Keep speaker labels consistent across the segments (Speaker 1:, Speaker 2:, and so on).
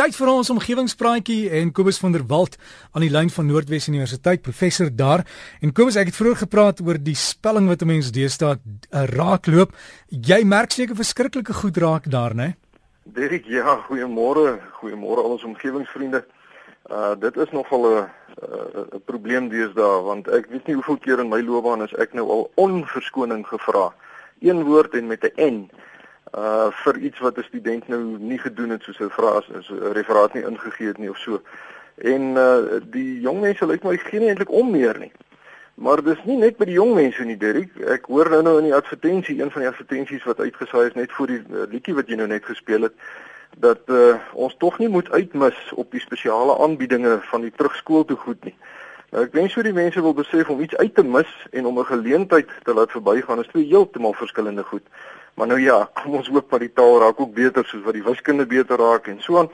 Speaker 1: tyd vir ons omgewingspraatjie en Kobus van der Walt aan die lyn van Noordwes Universiteit, professor daar. En Kobus, ek het vroeër gepraat oor die spelling wat 'n mens deesdae uh, raakloop. Jy merk seker verskriklike goed raak daar, né?
Speaker 2: Derek, ja, goeiemôre. Goeiemôre al ons omgewingsvriende. Uh dit is nogal 'n 'n probleem deesdae want ek weet nie hoeveel keer in my loopbaan is ek nou al onverskoning gevra. Een woord en met 'n N uh vir iets wat 'n student nou nie gedoen het soos hy vra as 'n referaat nie ingegee het nie of so. En uh die jong mense lyk my geen eintlik om meer nie. Maar dis nie net by die jong mense nie, Derek. Ek hoor nou nou in die advertensie, een van die advertensies wat uitgesaai is net voor die uh, liedjie wat jy nou net gespeel het, dat uh ons tog nie moet uitmis op die spesiale aanbiedinge van die terugskool toe goed nie. Nou ek wens vir die mense wil besef om iets uit te mis en om 'n geleentheid te laat verbygaan is twee heeltemal verskillende goed. Maar nou ja, kom ons hoop dat die taal raak ook beter soos wat die wiskunde beter raak en so aan.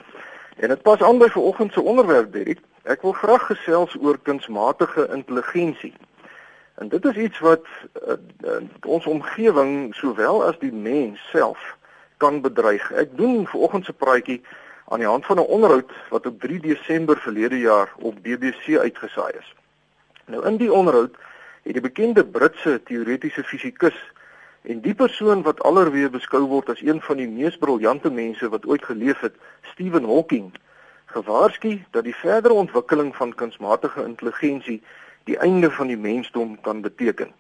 Speaker 2: En dit pas aan by vanoggend se onderwerp, Derek. Ek wil graag gesels oor kunsmatige intelligensie. En dit is iets wat uh, uh, ons omgewing sowel as die mens self kan bedreig. Ek doen vanoggend se praatjie aan die hand van 'n onderhoud wat op 3 Desember verlede jaar op BBC uitgesaai is. Nou in die onderhoud het die bekende Britse teoretiese fisikus En die persoon wat allerweer beskou word as een van die mees briljante mense wat ooit geleef het, Stephen Hawking, gewaarsku dat die verdere ontwikkeling van kunsmatige intelligensie die einde van die mensdom kan beteken.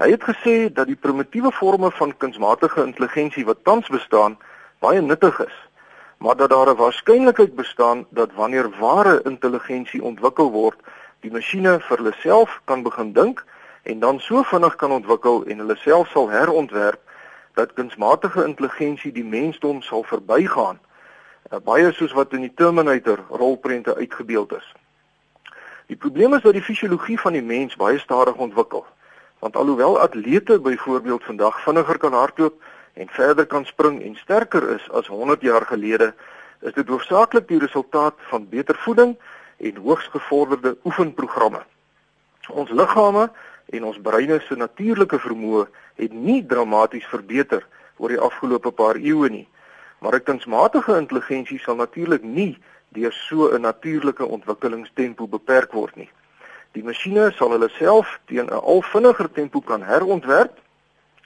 Speaker 2: Hy het gesê dat die primitiewe forme van kunsmatige intelligensie wat tans bestaan, baie nuttig is, maar dat daar 'n waarskynlikheid bestaan dat wanneer ware intelligensie ontwikkel word, die masjiene vir hulle self kan begin dink en dan so vinnig kan ontwikkel en hulle self sal herontwerp dat kunsmatige intelligensie die mensdom sal verbygaan. Uh, baie soos wat in die Terminator rolprente uitgebeeld is. Die probleem is dat die fisiologie van die mens baie stadig ontwikkel. Want alhoewel atlete byvoorbeeld vandag vinniger kan hardloop en verder kan spring en sterker is as 100 jaar gelede, is dit hoofsaaklik die resultaat van beter voeding en hoogs gevorderde oefenprogramme. Ons liggame en ons breine se natuurlike vermoë het nie dramaties verbeter oor die afgelope paar eeue nie. Maar 'n kunsmatige intelligensie sal natuurlik nie deur so 'n natuurlike ontwikkelingstempo beperk word nie. Die masjiene sal hulle self teen 'n al vinniger tempo kan herontwerp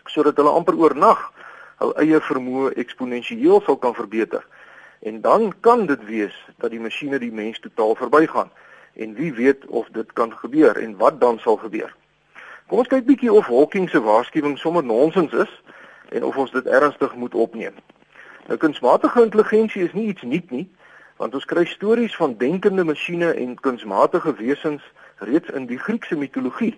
Speaker 2: sodat hulle amper oornag hul eie vermoë eksponensieel sal kan verbeter. En dan kan dit wees dat die masjiene die mens totaal verbygaan. En wie weet of dit kan gebeur en wat dan sal gebeur? Kom ons kyk bietjie of Hawking se waarskuwing sommer nonsens is en of ons dit ernstig moet opneem. Nou kunsmatige intelligensie is nie iets nuut nie, want ons kry stories van denkende masjiene en kunsmatige wesens reeds in die Griekse mitologie,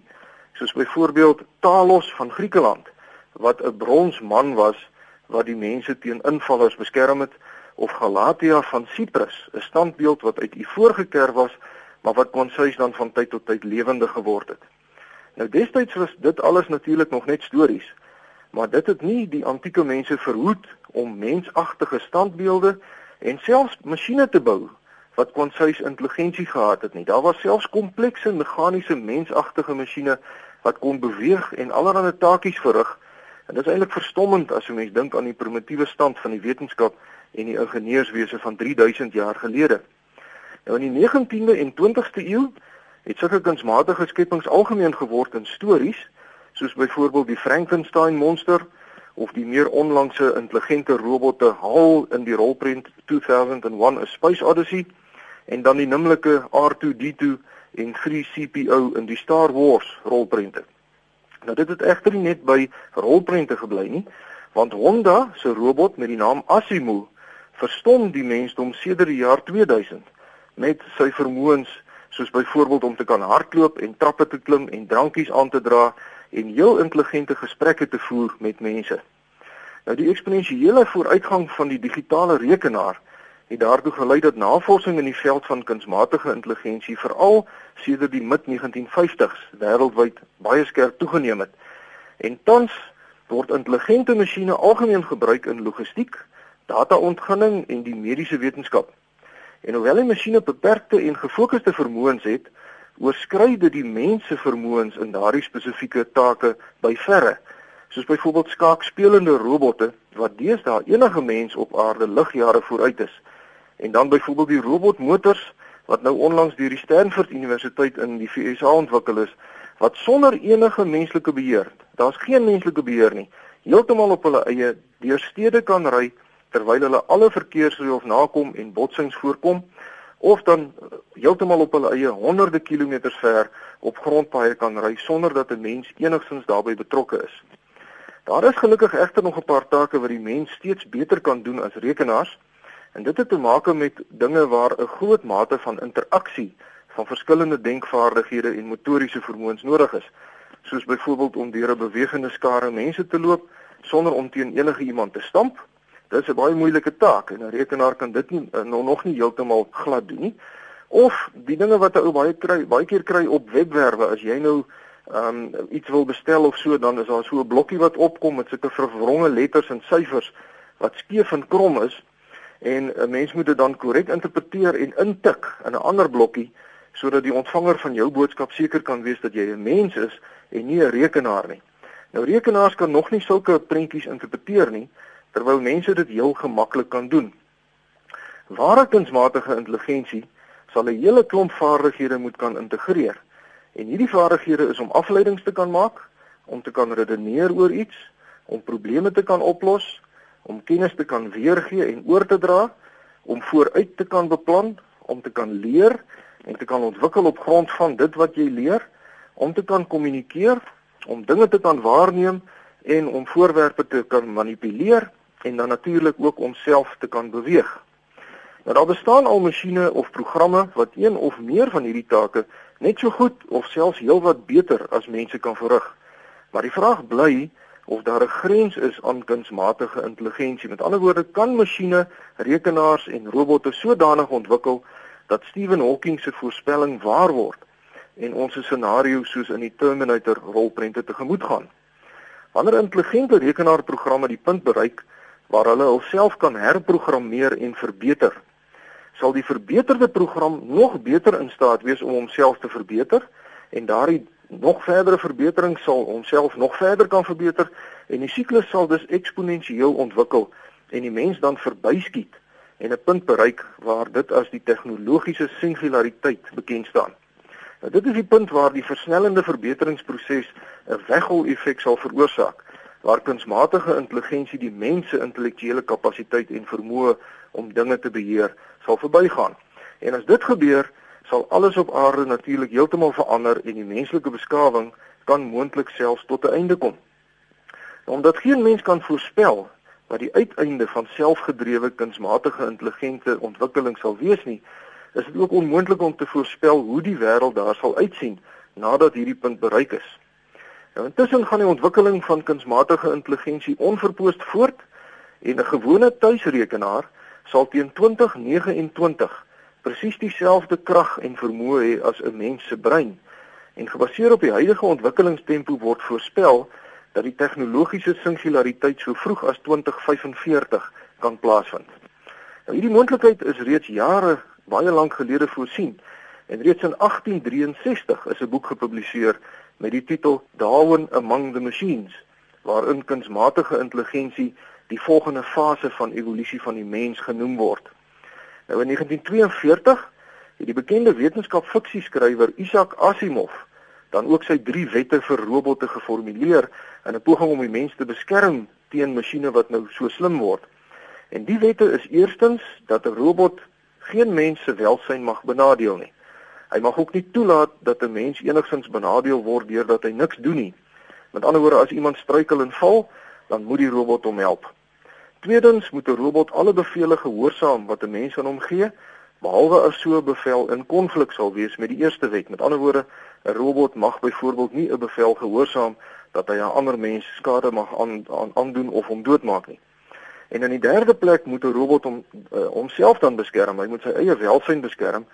Speaker 2: soos byvoorbeeld Talos van Griekeland, wat 'n bronsman was wat die mense teen invallers beskerm het, of Galatea van Siprus, 'n standbeeld wat uit ivoor gekerf was, maar wat kon sês dan van tyd tot tyd lewendig geword het. Nou destyds was dit alles natuurlik nog net stories. Maar dit het nie die antieke mense verhoed om mensagtige standbeelde en selfs masjiene te bou wat konsuis intelligensie gehad het nie. Daar was selfs komplekse meganiese mensagtige masjiene wat kon beweeg en allerlei taakies verrig. En dit is eintlik verstommend as 'n mens dink aan die primitiewe stand van die wetenskap en die ingenieurswese van 3000 jaar gelede. Nou in die 19de en 20ste eeu het sulke kunsmatige skepings algemeen geword in stories soos byvoorbeeld die Frankenstein monster of die meer onlangse intelligente robotte HAL in die rolprent 2001 A Space Odyssey en dan die nimmerlike R2D2 en 3CPO in die Star Wars rolprente. Nou dit het egter nie net by rolprente gebly nie, want Honda se robot met die naam Asimo verstom die mensdom sedert die jaar 2000 met sy vermoëns soos byvoorbeeld om te kan hardloop en trappe te klim en drankies aan te dra en heel intelligente gesprekke te voer met mense. Nou die eksponensiële vooruitgang van die digitale rekenaar het daartoe gelei dat navorsing in die veld van kunsmatige intelligensie veral sedert die mid-1950s wêreldwyd baie skerp toegeneem het. En tans word intelligente masjiene algemeen gebruik in logistiek, data-ontginning en die mediese wetenskap. En hoewel die masjiene beperkte en gefokusde vermoëns het, oorskry dit die mens se vermoëns in daardie spesifieke take by verre. Soos byvoorbeeld skaakspelende robotte wat deesdae enige mens op aarde ligjare vooruit is. En dan byvoorbeeld die robotmotors wat nou onlangs deur die Stanford Universiteit in die VS ontwikkel is wat sonder enige menslike beheer, daar's geen menslike beheer nie, heeltemal op hulle eie deur stede kan ry terwyl hulle alle verkeersreëls nakom en botsings voorkom of dan heeltemal op hulle eie honderde kilometers ver op grondpaaie kan ry sonder dat 'n mens enigstens daarbey betrokke is. Daar is gelukkig egter nog 'n paar take wat die mens steeds beter kan doen as rekenaars en dit het te maak met dinge waar 'n groot mate van interaksie van verskillende denkvaardighede en motoriese vermoëns nodig is, soos byvoorbeeld om deur 'n bewegende skare mense te loop sonder om teen enige iemand te stamp Dit is 'n baie moeilike taak en 'n rekenaar kan dit nie uh, nog nie heeltemal glad doen nie. Of die dinge wat 'n ou baie kry, baie keer kry op webwerwe as jy nou ehm um, iets wil bestel of so dan is daar so 'n blokkie wat opkom met sulke verwronge letters en syfers wat skeef en krom is en 'n mens moet dit dan korrek interpreteer en intik in 'n ander blokkie sodat die ontvanger van jou boodskap seker kan wees dat jy 'n mens is en nie 'n rekenaar nie. Nou rekenaars kan nog nie sulke prentjies interpreteer nie terwyl mense dit heel gemaklik kan doen. Ware kunsmatige intelligensie sal 'n hele klomp vaardighede moet kan integreer. En hierdie vaardighede is om afleidings te kan maak, om te kan redeneer oor iets, om probleme te kan oplos, om kennis te kan weergee en oor te dra, om vooruit te kan beplan, om te kan leer en te kan ontwikkel op grond van dit wat jy leer, om te kan kommunikeer, om dinge te kan waarneem en om voorwerpe te kan manipuleer en dan natuurlik ook om self te kan beweeg. Nou daar bestaan al masjiene of programme wat een of meer van hierdie take net so goed of selfs heelwat beter as mense kan verrig. Maar die vraag bly of daar 'n grens is aan kunsmatige intelligensie. Met ander woorde, kan masjiene, rekenaars en robotte sodanig ontwikkel dat Stephen Hawking se voorspelling waar word en ons 'n scenario soos in die Terminator rolprente tegemoet gaan. Wanneer intelligente rekenaarprogramme die punt bereik waar hulle hulself kan herprogrammeer en verbeter. Sal die verbeterde program nog beter in staat wees om homself te verbeter en daardie nog verdere verbetering sal homself nog verder kan verbeter en die siklus sal dus eksponensieel ontwikkel en die mens dan verbyskiet en 'n punt bereik waar dit as die tegnologiese singulariteit bekend staan. Nou dit is die punt waar die versnellende verbeteringsproses 'n weghol effek sal veroorsaak waar kunsmatige intelligensie die mens se intellektuele kapasiteit en vermoë om dinge te beheer sal verbygaan. En as dit gebeur, sal alles op aarde natuurlik heeltemal verander en die menslike beskawing kan moontlik selfs tot 'n einde kom. Omdat geen mens kan voorspel wat die uiteinde van selfgedrewe kunsmatige intelligente ontwikkeling sal wees nie, is dit ook onmoontlik om te voorspel hoe die wêreld daar sal uitsien nadat hierdie punt bereik is. Nou intussen gaan die ontwikkeling van kunsmatige intelligensie onverpoost voort en 'n gewone tuisrekenaar sal teen 2029 presies dieselfde krag en vermoë hê as 'n mens se brein. En gebaseer op die huidige ontwikkelingstempo word voorspel dat die tegnologiese singulariteit so vroeg as 2045 kan plaasvind. Nou hierdie moontlikheid is reeds jare baie lank gelede voorsien en reeds in 1863 is 'n boek gepubliseer met die titel Darwin Among the Machines waarin kunsmatige intelligensie die volgende fase van evolusie van die mens genoem word. Nou in 1942 het die bekende wetenskapfiksieskrywer Isaac Asimov dan ook sy drie wette vir robotte geformuleer in 'n poging om die mens te beskerm teen masjiene wat nou so slim word. En die wette is eerstens dat 'n robot geen mens se welsyn mag benadeel nie. Hy mag ook nie toelaat dat 'n mens enigsins benadeel word deurdat hy niks doen nie. Met ander woorde, as iemand struikel en val, dan moet die robot hom help. Tweedens moet 'n robot alle bevele gehoorsaam wat 'n mens aan hom gee, behalwe as so 'n bevel in konflik sal wees met die eerste wet. Met ander woorde, 'n robot mag byvoorbeeld nie 'n bevel gehoorsaam dat hy 'n ander mens skade mag aan aandoen of hom doodmaak nie. En in die derde plek moet 'n robot hom uh, homself dan beskerm. Hy moet sy eie welsyn beskerm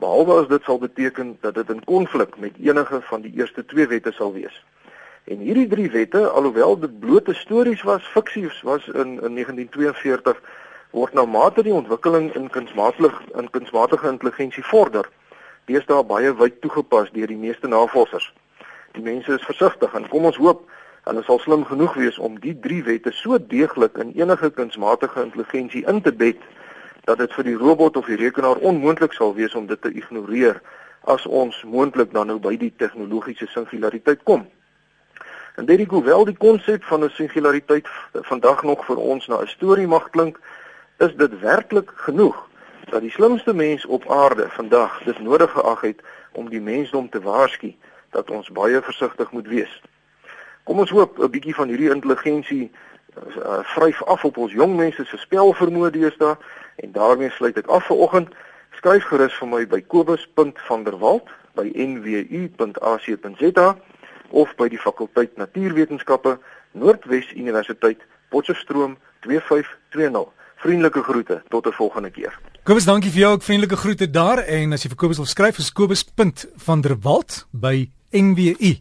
Speaker 2: behalwe as dit sal beteken dat dit in konflik met enige van die eerste twee wette sal wees. En hierdie drie wette, alhoewel dit blote stories was, fiksies was in in 1942, word nou mate die ontwikkeling in kunsmatige in kunsmatige intelligensie vorder, deesdae baie wyd toegepas deur die meeste navorsers. Die mense is versigtig en kom ons hoop hulle sal slim genoeg wees om die drie wette so deeglik in enige kunsmatige intelligensie in te bed dat dit vir die robot of die rekenaar onmoontlik sal wees om dit te ignoreer as ons moontlik dan nou by die tegnologiese singulariteit kom. En dit is hoewel die konsep van 'n singulariteit vandag nog vir ons na 'n storie mag klink, is dit werklik genoeg dat die slimste mens op aarde vandag dit nodig geag het om die mensdom te waarsku dat ons baie versigtig moet wees. Kom ons hoop 'n bietjie van hierdie intelligensie uh, vryf af op ons jong mense se spelvermoë deesdae en daarmee sluit ek af vir oggend. Skryf gerus vir my by kobus.vanderwalt by nwu.ac.za of by die fakulteit Natuurwetenskappe Noordwes Universiteit Potchefstroom 2520. Vriendelike groete tot 'n volgende keer.
Speaker 1: Kobus, dankie vir jou ook vriendelike groete daar en as jy vir Kobus wil skryf, is kobus.vanderwalt by nwu.ac.za.